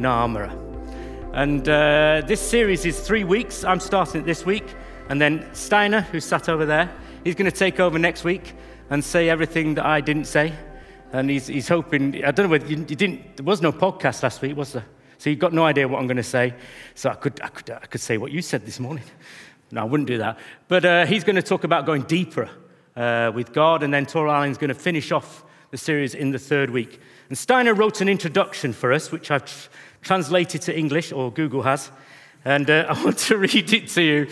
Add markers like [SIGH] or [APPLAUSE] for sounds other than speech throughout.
Namara. And uh, this series is three weeks. I'm starting it this week. And then Steiner, who sat over there, he's going to take over next week and say everything that I didn't say. And he's, he's hoping, I don't know whether you, you didn't, there was no podcast last week, was there? So you've got no idea what I'm going to say. So I could, I could, I could say what you said this morning. [LAUGHS] No, I wouldn't do that. But uh, he's going to talk about going deeper uh, with God. And then Tor Allen's going to finish off the series in the third week. And Steiner wrote an introduction for us, which I've translated to English, or Google has. And uh, [LAUGHS] I want to read it to you.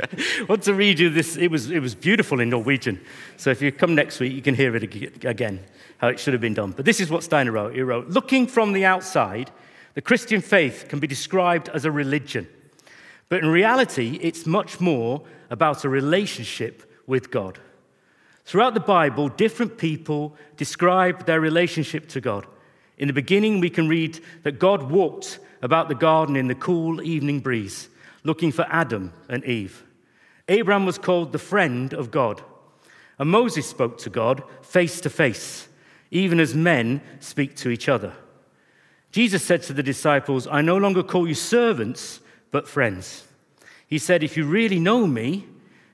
[LAUGHS] I want to read you this. It was, it was beautiful in Norwegian. So if you come next week, you can hear it again, how it should have been done. But this is what Steiner wrote. He wrote Looking from the outside, the Christian faith can be described as a religion. But in reality, it's much more about a relationship with God. Throughout the Bible, different people describe their relationship to God. In the beginning, we can read that God walked about the garden in the cool evening breeze, looking for Adam and Eve. Abraham was called the friend of God. And Moses spoke to God face to face, even as men speak to each other. Jesus said to the disciples, I no longer call you servants, but friends. He said, If you really know me,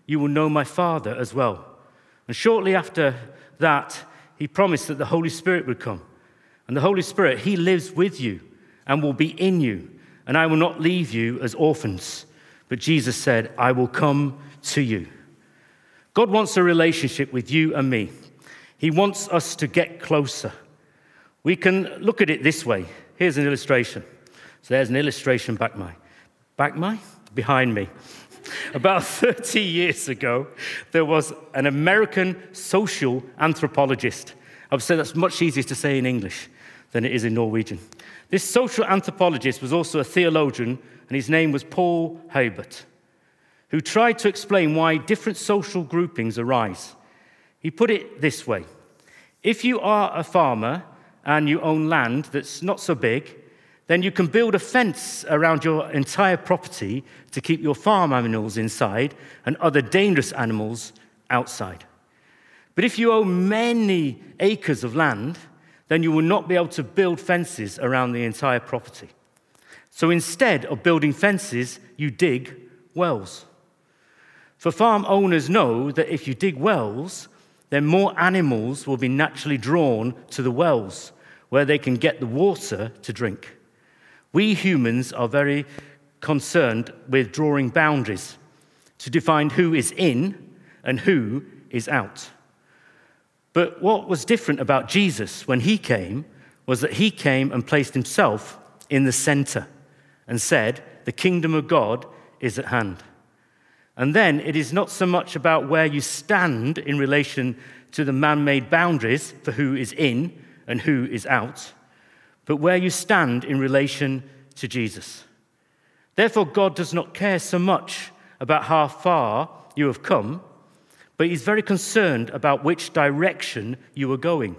you will know my Father as well. And shortly after that, he promised that the Holy Spirit would come. And the Holy Spirit, he lives with you and will be in you. And I will not leave you as orphans. But Jesus said, I will come to you. God wants a relationship with you and me. He wants us to get closer. We can look at it this way. Here's an illustration. So there's an illustration back my back my behind me. [LAUGHS] About 30 years ago, there was an American social anthropologist. I would say that's much easier to say in English than it is in Norwegian. This social anthropologist was also a theologian, and his name was Paul Hiebert, who tried to explain why different social groupings arise. He put it this way If you are a farmer and you own land that's not so big, then you can build a fence around your entire property to keep your farm animals inside and other dangerous animals outside. But if you own many acres of land, then you will not be able to build fences around the entire property. So instead of building fences, you dig wells. For farm owners know that if you dig wells, then more animals will be naturally drawn to the wells where they can get the water to drink. We humans are very concerned with drawing boundaries to define who is in and who is out. But what was different about Jesus when he came was that he came and placed himself in the center and said, The kingdom of God is at hand. And then it is not so much about where you stand in relation to the man made boundaries for who is in and who is out but where you stand in relation to Jesus. Therefore, God does not care so much about how far you have come, but He's very concerned about which direction you are going.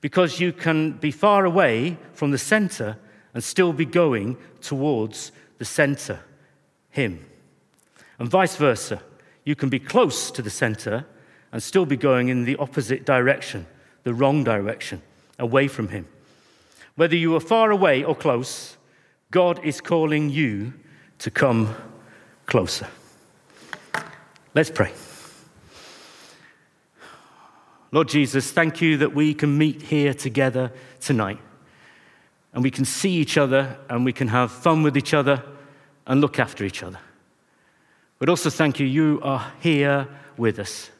Because you can be far away from the center and still be going towards the center, Him. And vice versa. You can be close to the center and still be going in the opposite direction, the wrong direction, away from Him. Whether you are far away or close, God is calling you to come closer. Let's pray. Lord Jesus, thank you that we can meet here together tonight and we can see each other and we can have fun with each other and look after each other. But also, thank you, you are here with us.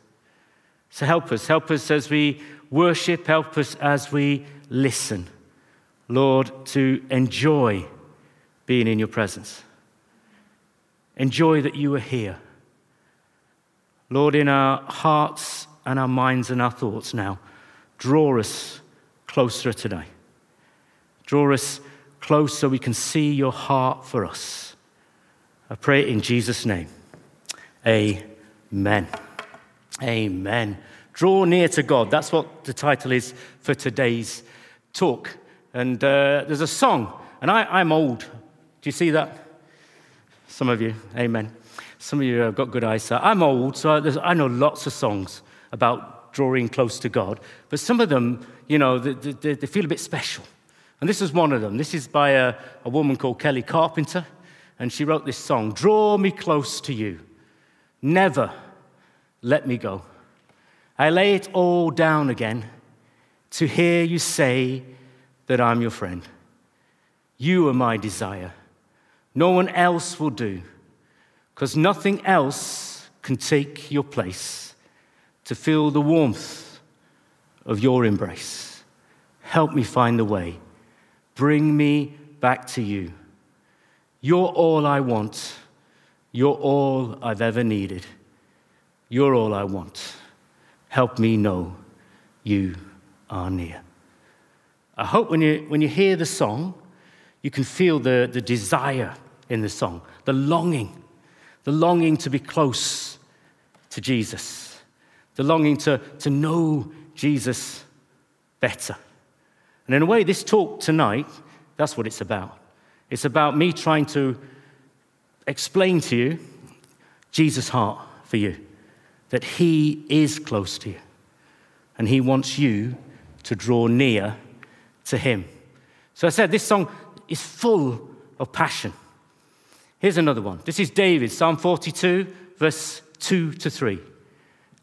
So help us, help us as we worship, help us as we listen. Lord, to enjoy being in your presence. Enjoy that you are here. Lord, in our hearts and our minds and our thoughts now, draw us closer today. Draw us close so we can see your heart for us. I pray in Jesus' name. Amen. Amen. Draw near to God. That's what the title is for today's talk. And uh, there's a song, and I, am old. Do you see that? Some of you, amen. Some of you have got good eyesight. I'm old, so I know lots of songs about drawing close to God, but some of them, you know, they, they, they feel a bit special. And this is one of them. This is by a, a woman called Kelly Carpenter. And she wrote this song Draw me close to you. Never let me go. I lay it all down again to hear you say that I'm your friend. You are my desire. No one else will do, because nothing else can take your place to feel the warmth of your embrace. Help me find the way. Bring me back to you. You're all I want. You're all I've ever needed. You're all I want. Help me know you are near. I hope when you, when you hear the song, you can feel the, the desire in the song, the longing, the longing to be close to Jesus, the longing to, to know Jesus better. And in a way, this talk tonight, that's what it's about. It's about me trying to explain to you Jesus' heart for you, that He is close to you, and He wants you to draw near to Him. So I said this song is full of passion. Here's another one. This is David, Psalm 42, verse 2 to 3.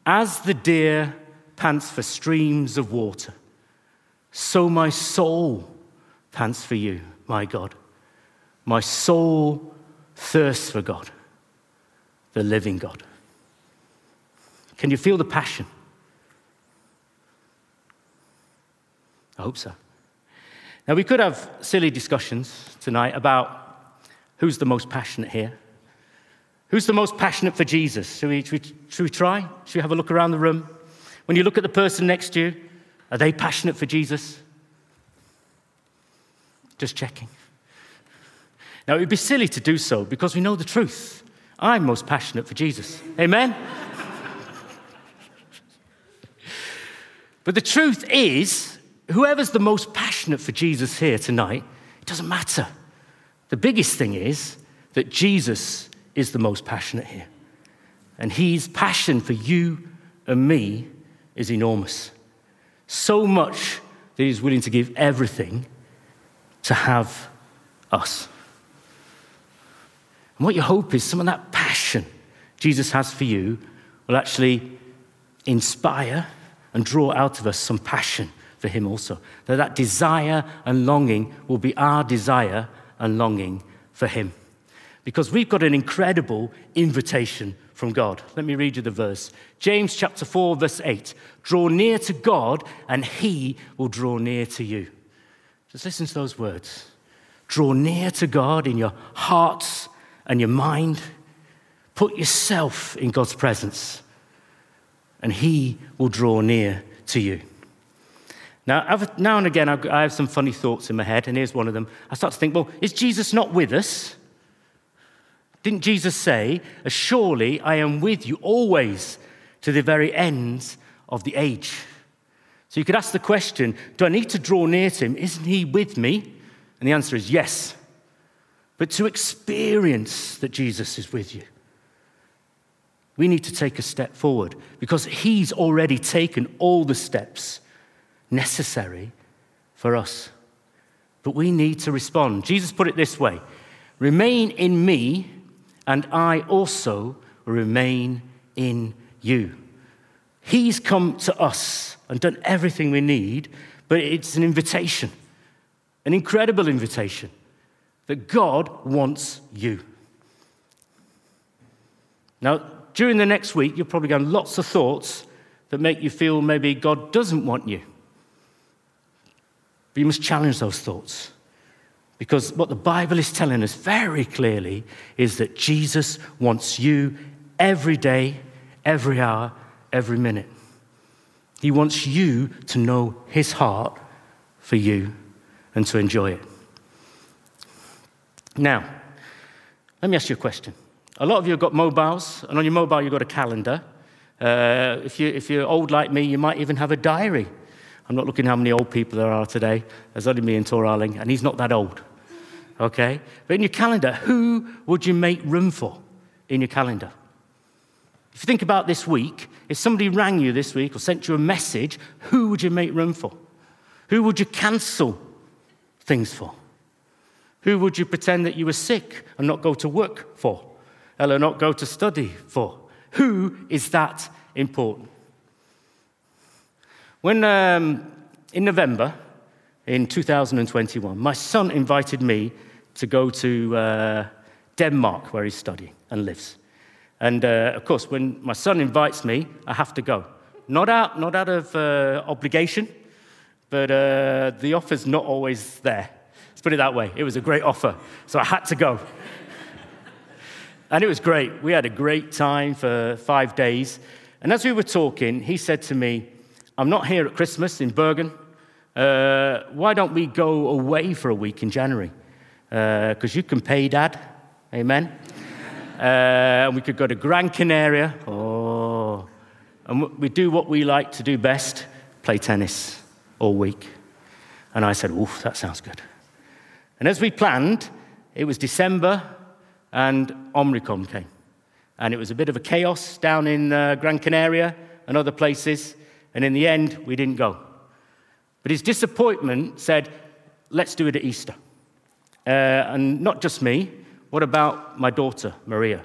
As the deer pants for streams of water, so my soul pants for you, my God. My soul thirsts for God, the living God. Can you feel the passion? I hope so. Now, we could have silly discussions tonight about who's the most passionate here. Who's the most passionate for Jesus? Should we, should, we, should we, try? Should we have a look around the room? When you look at the person next to you, are they passionate for Jesus? Just checking. Now, it would be silly to do so because we know the truth. I'm most passionate for Jesus. Amen? [LAUGHS] but the truth is, whoever's the most passionate for Jesus here tonight, it doesn't matter. The biggest thing is that Jesus is the most passionate here. And his passion for you and me is enormous. So much that he's willing to give everything to have us. And what you hope is some of that passion Jesus has for you will actually inspire and draw out of us some passion for Him also. That that desire and longing will be our desire and longing for Him. Because we've got an incredible invitation from God. Let me read you the verse. James chapter 4, verse 8. Draw near to God, and He will draw near to you. Just listen to those words. Draw near to God in your hearts and your mind. Put yourself in God's presence, and He will draw near to you. Now, now and again, I have some funny thoughts in my head, and here's one of them. I start to think, well, is Jesus not with us? Didn't Jesus say, Surely I am with you always to the very ends of the age? So you could ask the question, Do I need to draw near to him? Isn't he with me? And the answer is yes but to experience that Jesus is with you. We need to take a step forward because He's already taken all the steps necessary for us. But we need to respond. Jesus put it this way Remain in me, and I also remain in you. He's come to us and done everything we need, but it's an invitation, an incredible invitation that God wants you. Now, during the next week, you're probably get lots of thoughts that make you feel maybe God doesn't want you. But you must challenge those thoughts. Because what the Bible is telling us very clearly is that Jesus wants you every day, every hour, every minute. He wants you to know his heart for you and to enjoy it. Now, let me ask you a question. A lot of you have got mobiles, and on your mobile, you've got a calendar. Uh, if, you, if you're old like me, you might even have a diary. I'm not looking how many old people there are today. There's only me and Tor Arling, and he's not that old. Okay? But in your calendar, who would you make room for in your calendar? If you think about this week, if somebody rang you this week or sent you a message, who would you make room for? Who would you cancel things for? Who would you pretend that you were sick and not go to work for? Or not go to study for? Who is that important? When um, in November in 2021, my son invited me to go to uh, Denmark, where he's studying and lives. And uh, of course, when my son invites me, I have to go. Not out, not out of uh, obligation, but uh, the offer's not always there. Let's put it that way. It was a great offer, so I had to go. [LAUGHS] and it was great. We had a great time for five days. And as we were talking, he said to me, I'm not here at Christmas in Bergen. Uh, why don't we go away for a week in January? Because uh, you can pay, Dad. Amen. Uh, and we could go to Gran Canaria. Oh. And we do what we like to do best play tennis all week. And I said, Oof, that sounds good. And as we planned, it was December and Omicron came. And it was a bit of a chaos down in uh, Gran Canaria and other places. And in the end, we didn't go. But his disappointment said, Let's do it at Easter. Uh, and not just me, what about my daughter, Maria?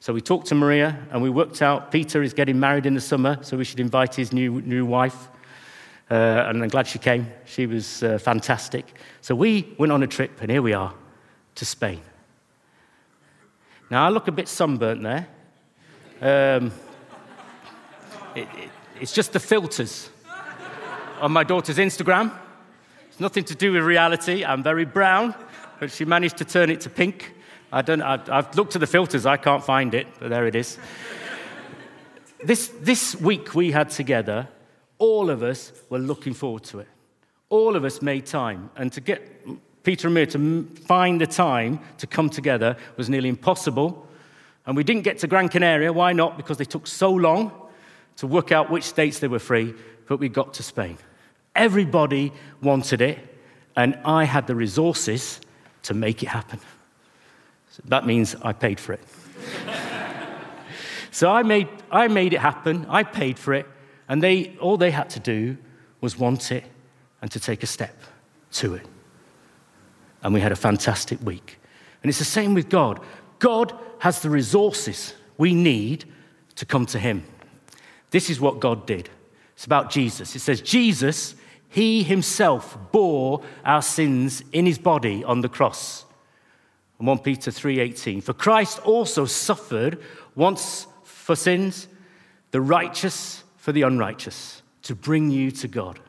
So we talked to Maria and we worked out Peter is getting married in the summer, so we should invite his new, new wife. Uh, and I'm glad she came. She was uh, fantastic. So we went on a trip, and here we are to Spain. Now, I look a bit sunburnt there. Um, it, it, it's just the filters on my daughter's Instagram. It's nothing to do with reality. I'm very brown, but she managed to turn it to pink. I don't, I've, I've looked at the filters, I can't find it, but there it is. this, this week we had together, all of us were looking forward to it. All of us made time. And to get Peter and me to find the time to come together was nearly impossible. And we didn't get to Gran Canaria. Why not? Because they took so long to work out which states they were free, but we got to Spain. Everybody wanted it, and I had the resources to make it happen. So that means I paid for it. [LAUGHS] so I made, I made it happen, I paid for it, and they, all they had to do was want it and to take a step to it. And we had a fantastic week. And it's the same with God. God has the resources we need to come to Him. This is what God did. It's about Jesus. It says, Jesus, He Himself bore our sins in His body on the cross 1 Peter 3:18 For Christ also suffered once for sins the righteous for the unrighteous to bring you to God.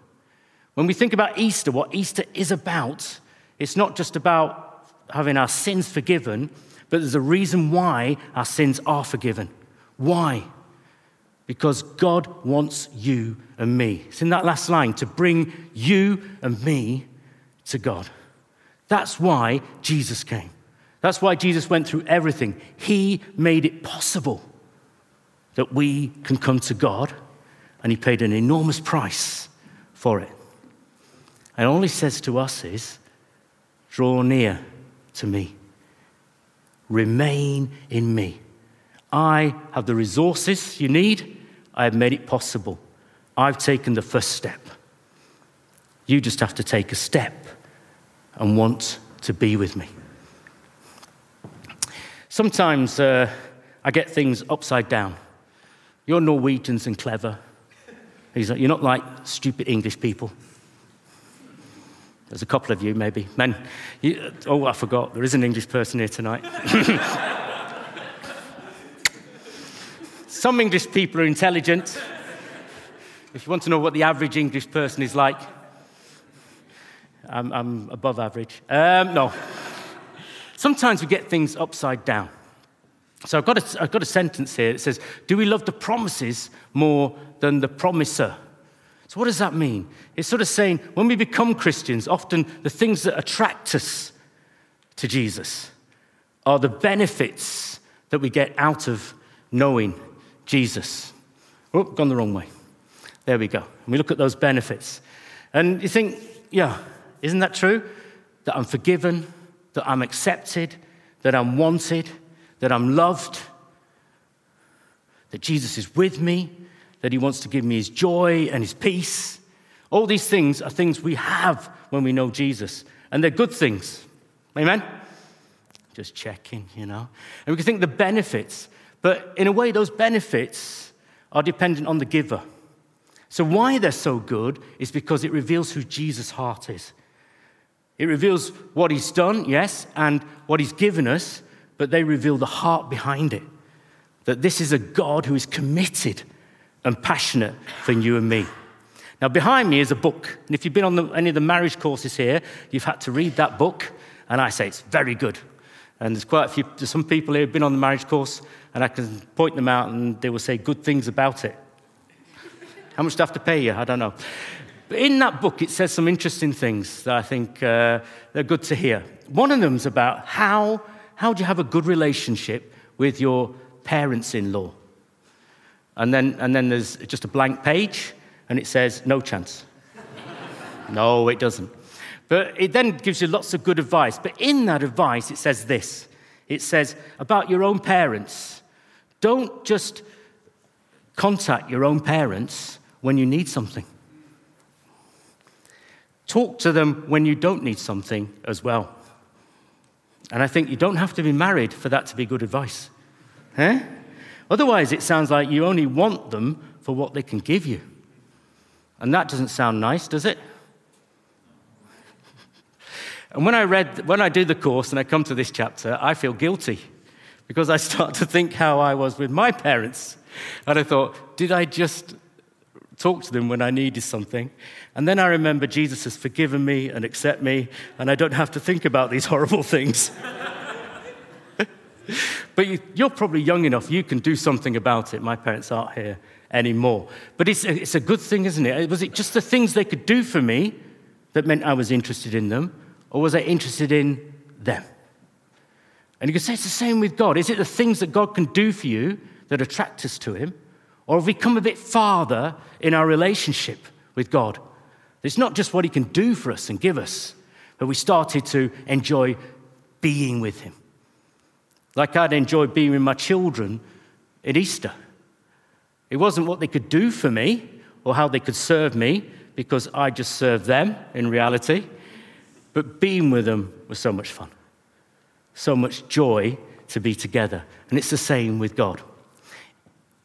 When we think about Easter, what Easter is about, it's not just about having our sins forgiven, but there's a reason why our sins are forgiven. Why? Because God wants you and me. It's in that last line to bring you and me to God. That's why Jesus came. That's why Jesus went through everything. He made it possible that we can come to God, and He paid an enormous price for it. And all He says to us is, Draw near to me, remain in me. I have the resources you need, I have made it possible. I've taken the first step. You just have to take a step and want to be with me. Sometimes uh, I get things upside down. You're Norwegians and clever. You're not like stupid English people. There's a couple of you, maybe. Men, you, oh, I forgot. There is an English person here tonight. [LAUGHS] Some English people are intelligent. If you want to know what the average English person is like, I'm, I'm above average. Um, no sometimes we get things upside down. So I've got, a, I've got a sentence here that says, Do we love the promises more than the promiser? So, what does that mean? It's sort of saying when we become Christians, often the things that attract us to Jesus are the benefits that we get out of knowing Jesus. Oh, gone the wrong way. There we go. And we look at those benefits. And you think, yeah, isn't that true? That I'm forgiven, that I'm accepted, that I'm wanted, that I'm loved, that Jesus is with me, that he wants to give me his joy and his peace. All these things are things we have when we know Jesus. and they're good things. Amen? Just checking, you know. And we can think the benefits, but in a way, those benefits are dependent on the giver. So, why they're so good is because it reveals who Jesus' heart is. It reveals what he's done, yes, and what he's given us, but they reveal the heart behind it. That this is a God who is committed and passionate for you and me. Now, behind me is a book. And if you've been on the, any of the marriage courses here, you've had to read that book. And I say it's very good. And there's quite a few, there's some people here who've been on the marriage course, and I can point them out and they will say good things about it. How much do I have to pay you? I don't know. But in that book, it says some interesting things that I think uh, they're good to hear. One of them is about how, how do you have a good relationship with your parents in law? And then, and then there's just a blank page, and it says, no chance. [LAUGHS] no, it doesn't. But it then gives you lots of good advice. But in that advice, it says this it says about your own parents. Don't just contact your own parents when you need something. Talk to them when you don't need something as well. And I think you don't have to be married for that to be good advice. Otherwise, it sounds like you only want them for what they can give you. And that doesn't sound nice, does it? And when I read, when I do the course and I come to this chapter, I feel guilty because I start to think how I was with my parents. And I thought, did I just talk to them when I needed something? And then I remember Jesus has forgiven me and accept me, and I don't have to think about these [LAUGHS] horrible things. [LAUGHS] but you, are probably young enough, you can do something about it. My parents aren't here anymore. But it's a, it's a good thing, isn't it? Was it just the things they could do for me that meant I was interested in them, or was I interested in them? And you can say it's the same with God. Is it the things that God can do for you that attract us to Him? Or have we come a bit farther in our relationship with God? It's not just what He can do for us and give us, but we started to enjoy being with Him. Like I'd enjoy being with my children at Easter. It wasn't what they could do for me or how they could serve me, because I just served them in reality. But being with them was so much fun, so much joy to be together. And it's the same with God.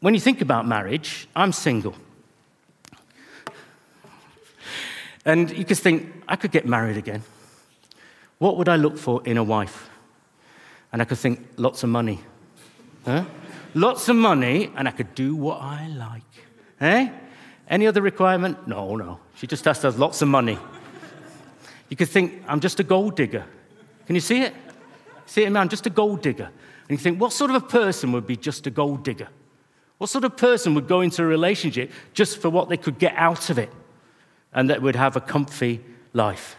When you think about marriage, I'm single. And you could think, I could get married again. What would I look for in a wife? And I could think, lots of money. Huh? lots of money, and I could do what I like. Eh? Any other requirement? No, no. She just has to have lots of money. You could think, I'm just a gold digger. Can you see it? See it, man? I'm just a gold digger. And you think, what sort of a person would be just a gold digger? What sort of person would go into a relationship just for what they could get out of it and that would have a comfy life?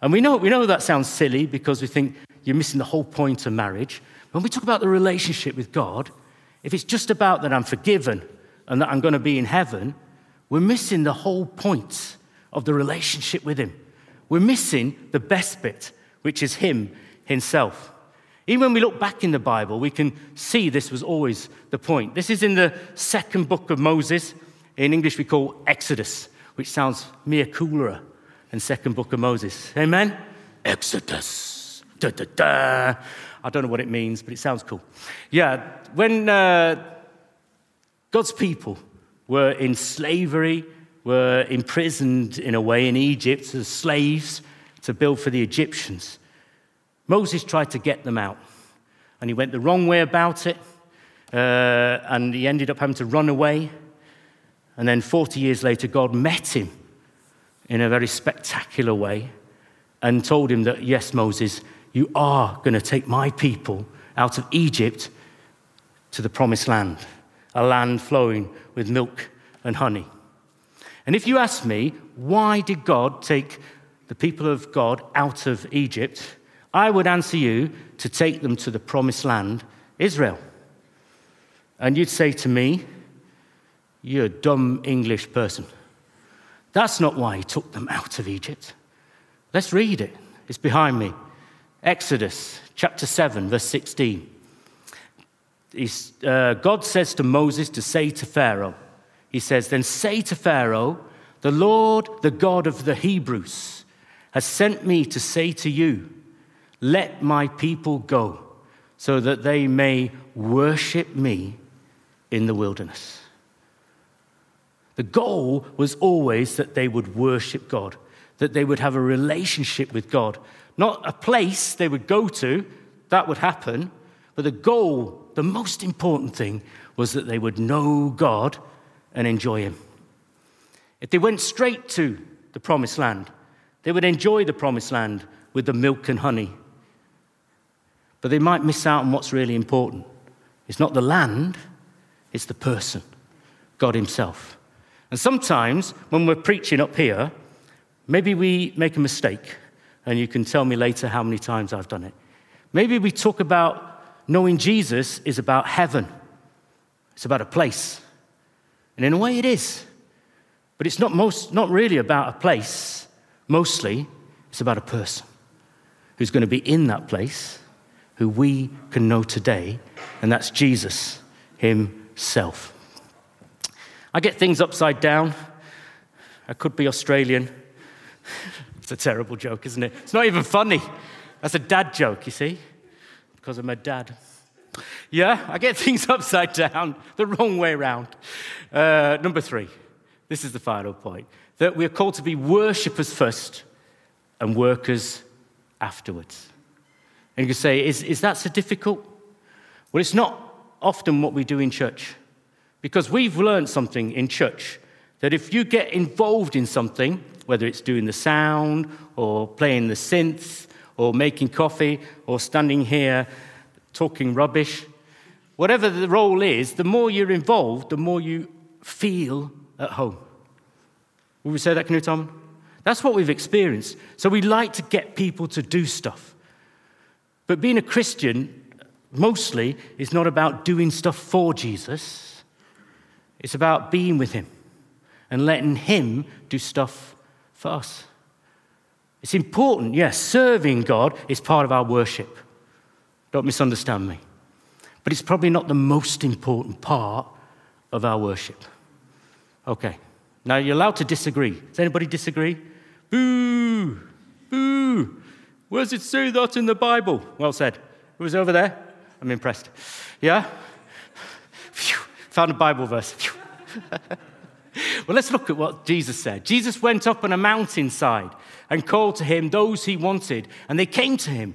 And we know, we know that sounds silly because we think you're missing the whole point of marriage. When we talk about the relationship with God, if it's just about that I'm forgiven and that I'm going to be in heaven, we're missing the whole point of the relationship with Him. We're missing the best bit, which is Him Himself. Even when we look back in the Bible, we can see this was always the point. This is in the second book of Moses. In English, we call Exodus, which sounds mere cooler than second book of Moses. Amen? Exodus. Da, da, da. I don't know what it means, but it sounds cool. Yeah, when uh, God's people were in slavery, were imprisoned in a way in Egypt as slaves to build for the Egyptians, Moses tried to get them out. And he went the wrong way about it, uh, and he ended up having to run away. And then 40 years later, God met him in a very spectacular way and told him that, yes, Moses, you are going to take my people out of Egypt to the promised land, a land flowing with milk and honey. And if you ask me, why did God take the people of God out of Egypt? I would answer you to take them to the promised land, Israel. And you'd say to me, You're a dumb English person. That's not why he took them out of Egypt. Let's read it. It's behind me. Exodus chapter 7, verse 16. Uh, God says to Moses to say to Pharaoh, He says, Then say to Pharaoh, the Lord, the God of the Hebrews, has sent me to say to you, Let my people go, so that they may worship me in the wilderness. The goal was always that they would worship God, that they would have a relationship with God, not a place they would go to, that would happen, but the goal, the most important thing, was that they would know God and enjoy Him. If they went straight to the promised land, they would enjoy the promised land with the milk and honey. But they might miss out on what's really important. It's not the land, it's the person, God Himself. And sometimes when we're preaching up here, maybe we make a mistake, and you can tell me later how many times I've done it. Maybe we talk about knowing Jesus is about heaven, it's about a place. And in a way, it is. But it's not, most, not really about a place, mostly, it's about a person who's going to be in that place, who we can know today, and that's Jesus Himself. I get things upside down. I could be Australian. [LAUGHS] it's a terrible joke, isn't it? It's not even funny. That's a dad joke, you see, because I'm a dad. Yeah, I get [LAUGHS] things upside down, the wrong way around. Uh, number three, this is the final point that we're called to be worshippers first and workers afterwards. And you can say, is, is that so difficult? Well, it's not often what we do in church. Because we've learned something in church that if you get involved in something, whether it's doing the sound or playing the synth or making coffee or standing here talking rubbish, whatever the role is, the more you're involved, the more you feel at home. Will we say that, Knut Tom? That's what we've experienced. So we like to get people to do stuff. But being a Christian, mostly, is not about doing stuff for Jesus it's about being with Him and letting Him do stuff for us. It's important, yes, serving God is part of our worship. Don't misunderstand me. But it's probably not the most important part of our worship. Okay, now you're allowed to disagree. Does anybody disagree? Boo! Boo! Where does it say that in the Bible? Well said. Who's over there? I'm impressed. Yeah? Phew. Found a Bible verse. [LAUGHS] well, let's look at what Jesus said. Jesus went up on a mountainside and called to him those he wanted, and they came to him.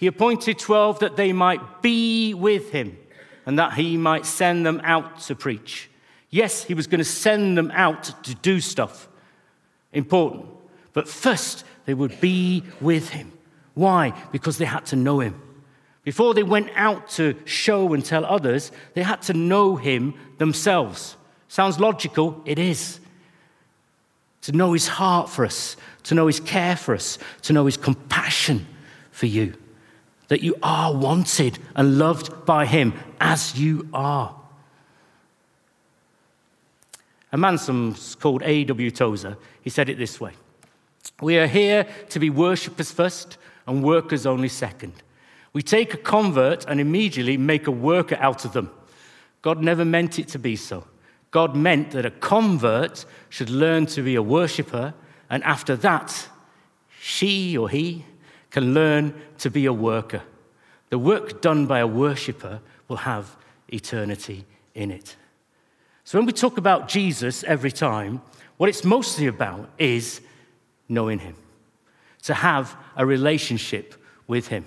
He appointed 12 that they might be with him and that he might send them out to preach. Yes, he was going to send them out to do stuff. Important. But first, they would be with him. Why? Because they had to know him. Before they went out to show and tell others, they had to know him themselves. Sounds logical? It is. To know his heart for us, to know his care for us, to know his compassion for you. That you are wanted and loved by him as you are. A man called A.W. Tozer, he said it this way We are here to be worshippers first and workers only second. We take a convert and immediately make a worker out of them. God never meant it to be so. God meant that a convert should learn to be a worshiper, and after that, she or he can learn to be a worker. The work done by a worshiper will have eternity in it. So, when we talk about Jesus every time, what it's mostly about is knowing him, to have a relationship with him.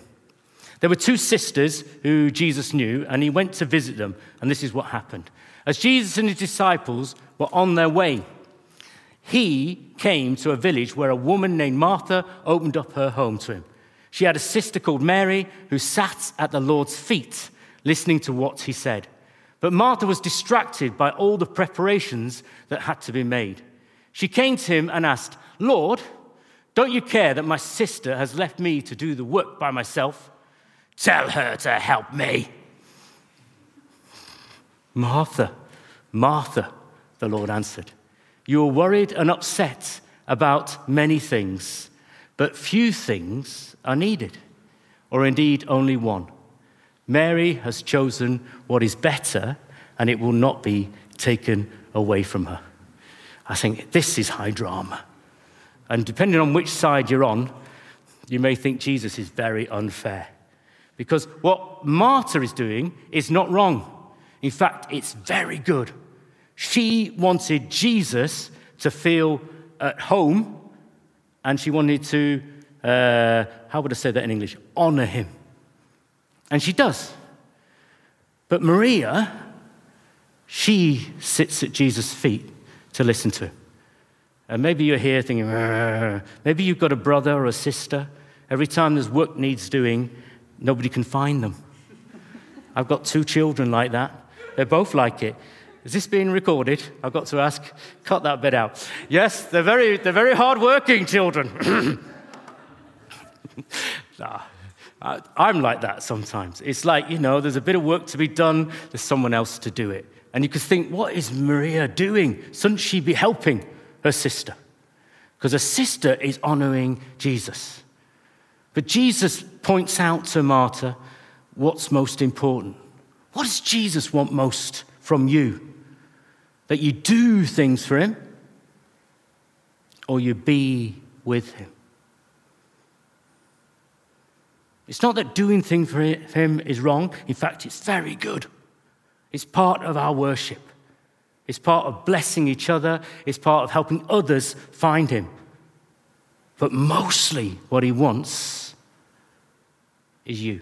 There were two sisters who Jesus knew, and he went to visit them, and this is what happened. As Jesus and his disciples were on their way, he came to a village where a woman named Martha opened up her home to him. She had a sister called Mary who sat at the Lord's feet listening to what he said. But Martha was distracted by all the preparations that had to be made. She came to him and asked, Lord, don't you care that my sister has left me to do the work by myself? Tell her to help me. Martha, Martha, the Lord answered, you are worried and upset about many things, but few things are needed, or indeed only one. Mary has chosen what is better, and it will not be taken away from her. I think this is high drama. And depending on which side you're on, you may think Jesus is very unfair. Because what Martha is doing is not wrong. In fact, it's very good. She wanted Jesus to feel at home, and she wanted to, uh, how would I say that in English? Honor him. And she does. But Maria, she sits at Jesus' feet to listen to him. And maybe you're here thinking, maybe you've got a brother or a sister. Every time there's work needs doing, nobody can find them. I've got two children like that. They're both like it. Is this being recorded? I've got to ask. Cut that bit out. Yes, they're very, they're very hard-working children. [COUGHS] nah, I'm like that sometimes. It's like, you know, there's a bit of work to be done, there's someone else to do it. And you could think, what is Maria doing? Shouldn't she be helping her sister? Because her sister is honoring Jesus. But Jesus points out to Martha what's most important. What does Jesus want most from you? That you do things for Him or you be with Him. It's not that doing things for Him is wrong. In fact, it's very good. It's part of our worship. It's part of blessing each other. It's part of helping others find Him. But mostly, what He wants is you.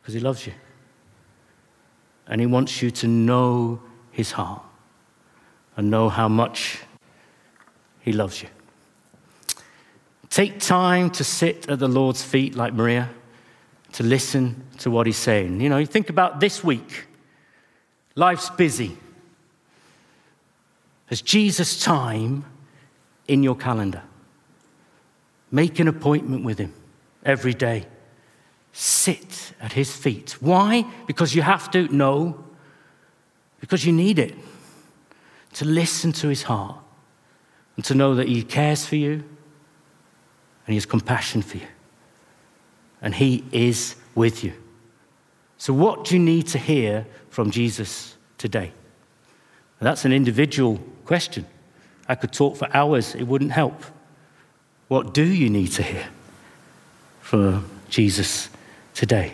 Because He loves you and He wants you to know His heart and know how much He loves you. Take time to sit at the Lord's feet like Maria, to listen to what He's saying. You know, you think about this week. Life's busy. Has Jesus time in your calendar? Make an appointment with Him every day sit at his feet. Why? Because you have to? No. Because you need it. To listen to his heart and to know that he cares for you and he has compassion for you and he is with you. So, what do you need to hear from Jesus today? That's an individual question. I could talk for hours, it wouldn't help. What do you need to hear from Jesus today.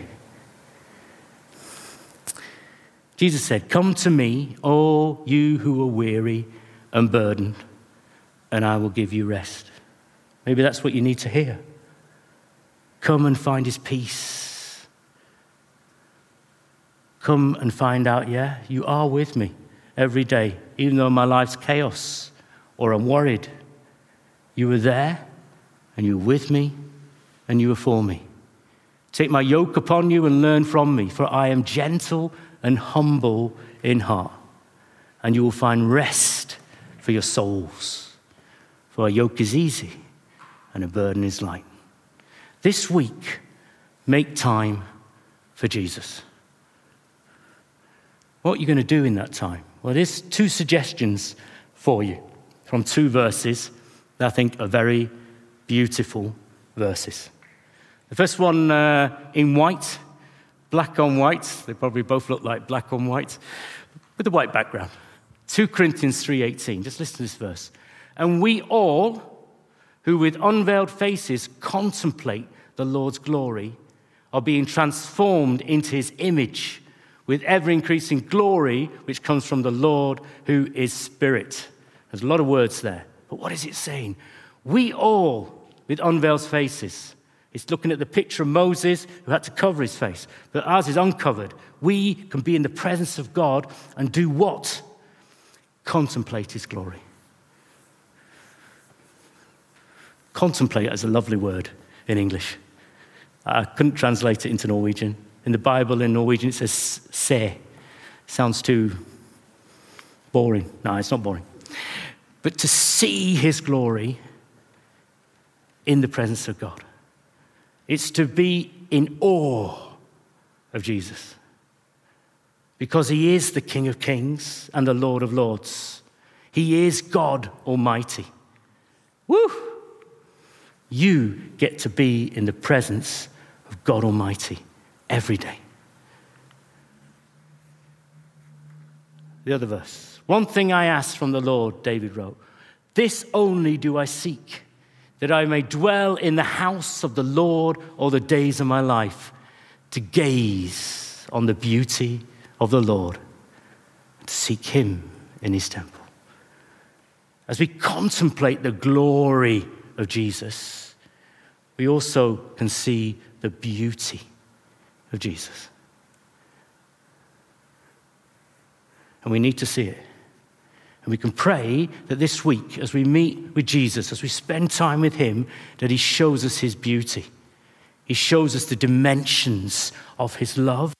Jesus said, Come to me, all you who are weary and burdened, and I will give you rest. Maybe that's what you need to hear. Come and find his peace. Come and find out, yeah, you are with me every day, even though my life's chaos or I'm worried. You were there, and you were with me, and you were for me. Take my yoke upon you and learn from me, for I am gentle and humble in heart, and you will find rest for your souls. For a yoke is easy and a burden is light. This week, make time for Jesus. What are you going to do in that time? Well, there's two suggestions for you from two verses that I think are very beautiful verses. The first one uh, in white, black on white. They probably both look like black on white, with a white background. 2 Corinthians 3:18. Just listen to this verse. And we all who with unveiled faces contemplate the Lord's glory are being transformed into his image with ever increasing glory which comes from the Lord who is spirit. There's a lot of words there. But what is it saying? We all with unveiled faces it's looking at the picture of Moses who had to cover his face, but ours is uncovered. We can be in the presence of God and do what? Contemplate his glory. Contemplate is a lovely word in English. I couldn't translate it into Norwegian. In the Bible, in Norwegian, it says se. Sounds too boring. No, it's not boring. But to see his glory in the presence of God. It's to be in awe of Jesus because he is the King of Kings and the Lord of Lords. He is God Almighty. Woo! You get to be in the presence of God Almighty every day. The other verse. One thing I ask from the Lord, David wrote, This only do I seek, that I may dwell in the house of the Lord all the days of my life, to gaze on the beauty of the Lord, to seek him in his temple. As we contemplate the glory of Jesus, we also can see the beauty of Jesus. And we need to see it. And we can pray that this week, as we meet with Jesus, as we spend time with Him, that He shows us His beauty. He shows us the dimensions of His love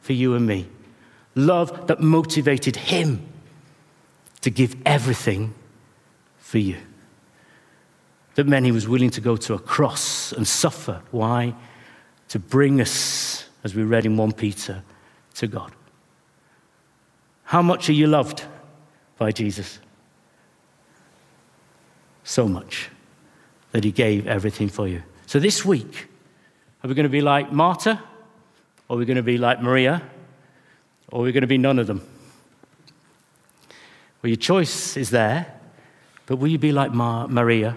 for you and me. Love that motivated Him to give everything for you. That meant He was willing to go to a cross and suffer. Why? To bring us, as we read in 1 Peter, to God. How much are you loved? By Jesus. So much that he gave everything for you. So this week, are we going to be like Martha? Or are we going to be like Maria? Or are we going to be none of them? Well, your choice is there, but will you be like Mar- Maria?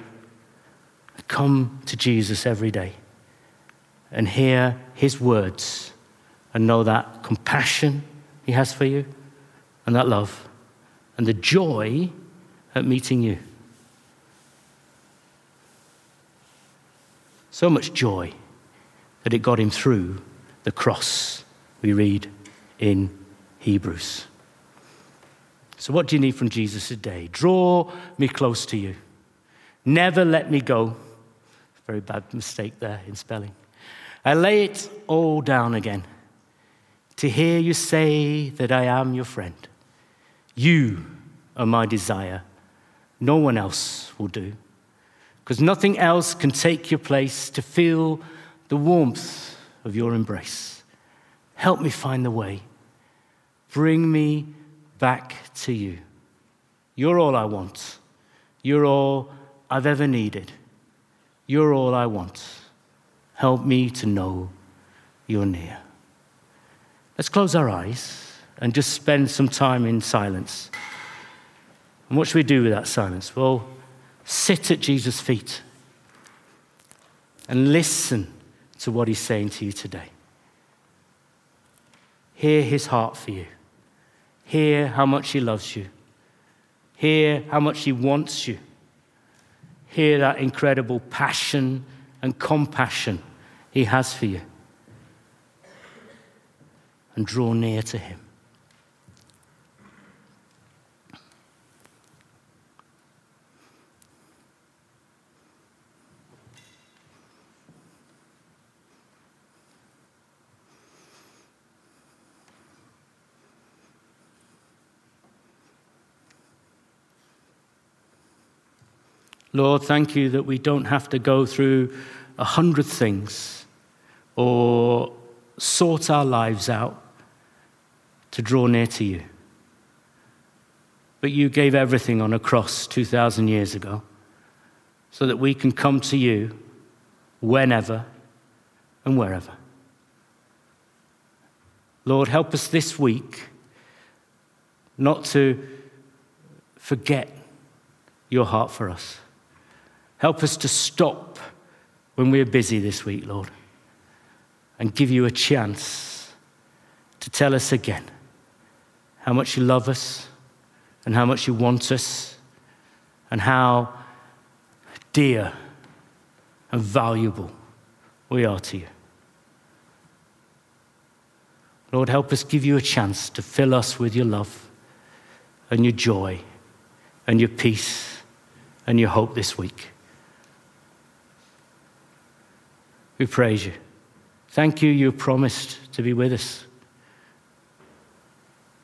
Come to Jesus every day and hear his words and know that compassion he has for you and that love and the joy at meeting you. So much joy that it got him through the cross, we read in Hebrews. So, what do you need from Jesus today? Draw me close to you. Never let me go. Very bad mistake there in spelling. I lay it all down again to hear you say that I am your friend. You are my desire. No one else will do. Because nothing else can take your place to feel the warmth of your embrace. Help me find the way. Bring me back to you. You're all I want. You're all I've ever needed. You're all I want. Help me to know you're near. Let's close our eyes and just spend some time in silence. And what should we do with that silence? Well, sit at Jesus' feet and listen to what he's saying to you today. Hear his heart for you. Hear how much he loves you. Hear how much he wants you. Hear that incredible passion and compassion he has for you. And draw near to him. Lord, thank you that we don't have to go through a hundred things or sort our lives out to draw near to you. But you gave everything on a cross 2,000 years ago so that we can come to you whenever and wherever. Lord, help us this week not to forget your heart for us. Help us to stop when we're busy this week, Lord, and give you a chance to tell us again how much you love us and how much you want us and how dear and valuable we are to you. Lord, help us give you a chance to fill us with your love and your joy and your peace and your hope this week. We praise you. Thank you, you promised to be with us.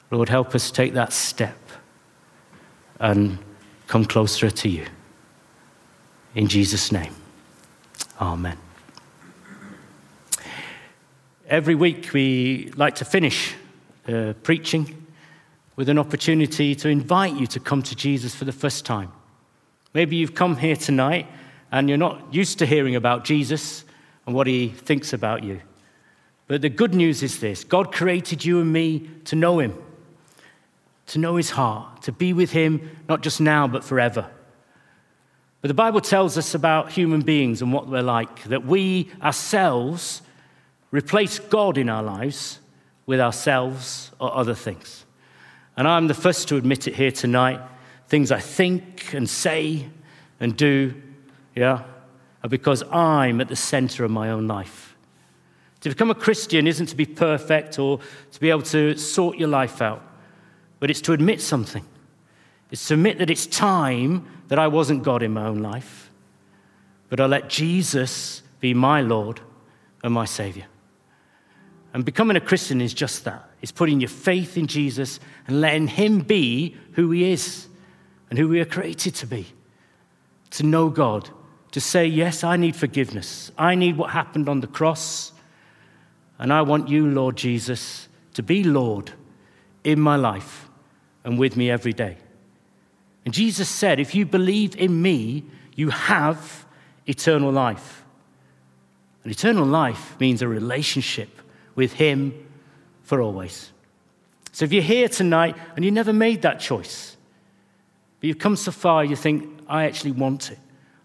Lord, help us take that step and come closer to you. In Jesus' name, amen. Every week we like to finish uh, preaching with an opportunity to invite you to come to Jesus for the first time. Maybe you've come here tonight and you're not used to hearing about Jesus and what he thinks about you. But the good news is this God created you and me to know him, to know his heart, to be with him not just now, but forever. But the Bible tells us about human beings and what we're like, that we ourselves replace God in our lives with ourselves or other things. And I'm the first to admit it here tonight. Things I think and say and do, yeah, are because I'm at the center of my own life. To become a Christian isn't to be perfect or to be able to sort your life out, but it's to admit something. It's to admit that it's time that I wasn't God in my own life, but I let Jesus be my Lord and my Savior. And becoming a Christian is just that it's putting your faith in Jesus and letting Him be who He is and who we are created to be. To know God, to say, Yes, I need forgiveness. I need what happened on the cross. And I want you, Lord Jesus, to be Lord in my life and with me every day. And Jesus said, If you believe in me, you have eternal life. And eternal life means a relationship with Him for always. So if you're here tonight and you never made that choice, but you've come so far, you think, I actually want it.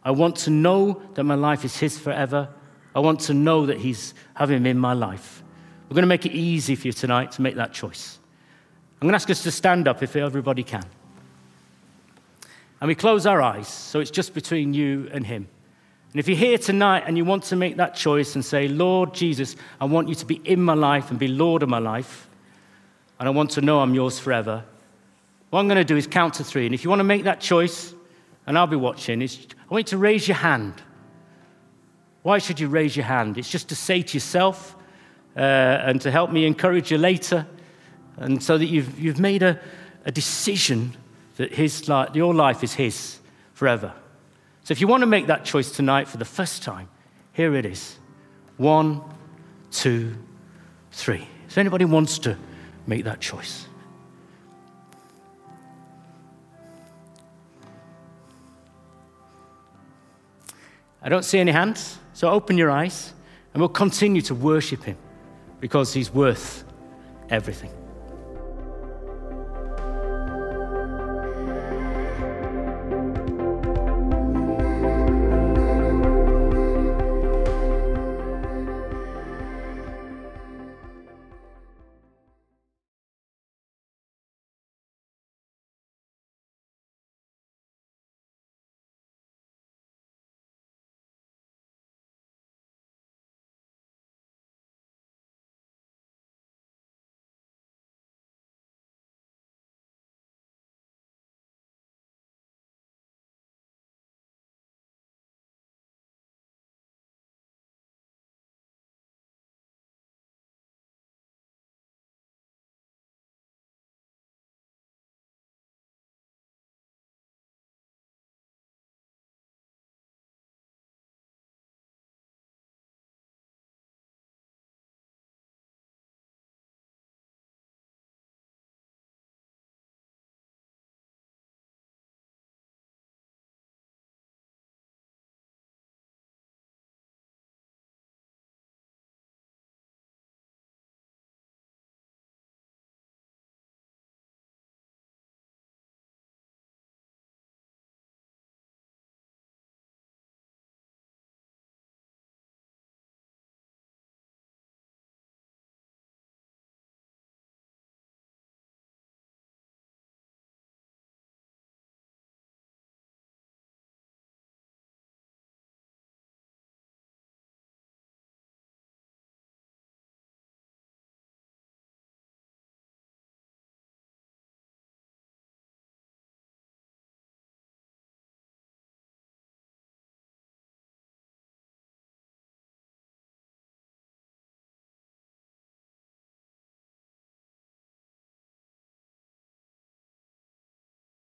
I want to know that my life is His forever. I want to know that He's having Him in my life. We're going to make it easy for you tonight to make that choice. I'm going to ask us to stand up if everybody can. And we close our eyes, so it's just between you and Him. And if you're here tonight and you want to make that choice and say, Lord Jesus, I want you to be in my life and be Lord of my life, and I want to know I'm yours forever, what I'm going to do is count to three. And if you want to make that choice, and I'll be watching, is I want you to raise your hand. Why should you raise your hand? It's just to say to yourself uh, and to help me encourage you later, and so that you've, you've made a, a decision that his life, your life is His forever. So if you want to make that choice tonight for the first time, here it is. One, two, three. If anybody wants to make that choice? I don't see any hands, so open your eyes and we'll continue to worship him because he's worth everything.